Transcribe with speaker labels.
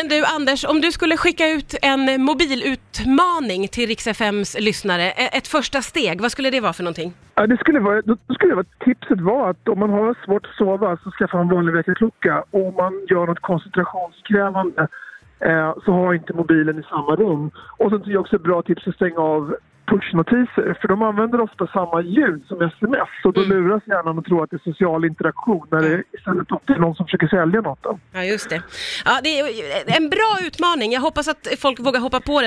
Speaker 1: Men du Anders, om du skulle skicka ut en mobilutmaning till Rix FMs lyssnare, e- ett första steg, vad skulle det vara för någonting?
Speaker 2: Ja, det skulle vara, då skulle vara, tipset vara att om man har svårt att sova så skaffa en vanlig väckarklocka. Och om man gör något koncentrationskrävande eh, så ha inte mobilen i samma rum. Och sen tycker jag också ett bra tips att stänga av pushnotiser för de använder ofta samma ljud som sms och då luras hjärnan att tro att det är social interaktion när det istället är någon som försöker sälja något.
Speaker 1: Ja, just det. Ja, det är en bra utmaning. Jag hoppas att folk vågar hoppa på